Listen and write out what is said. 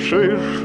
Слушаешь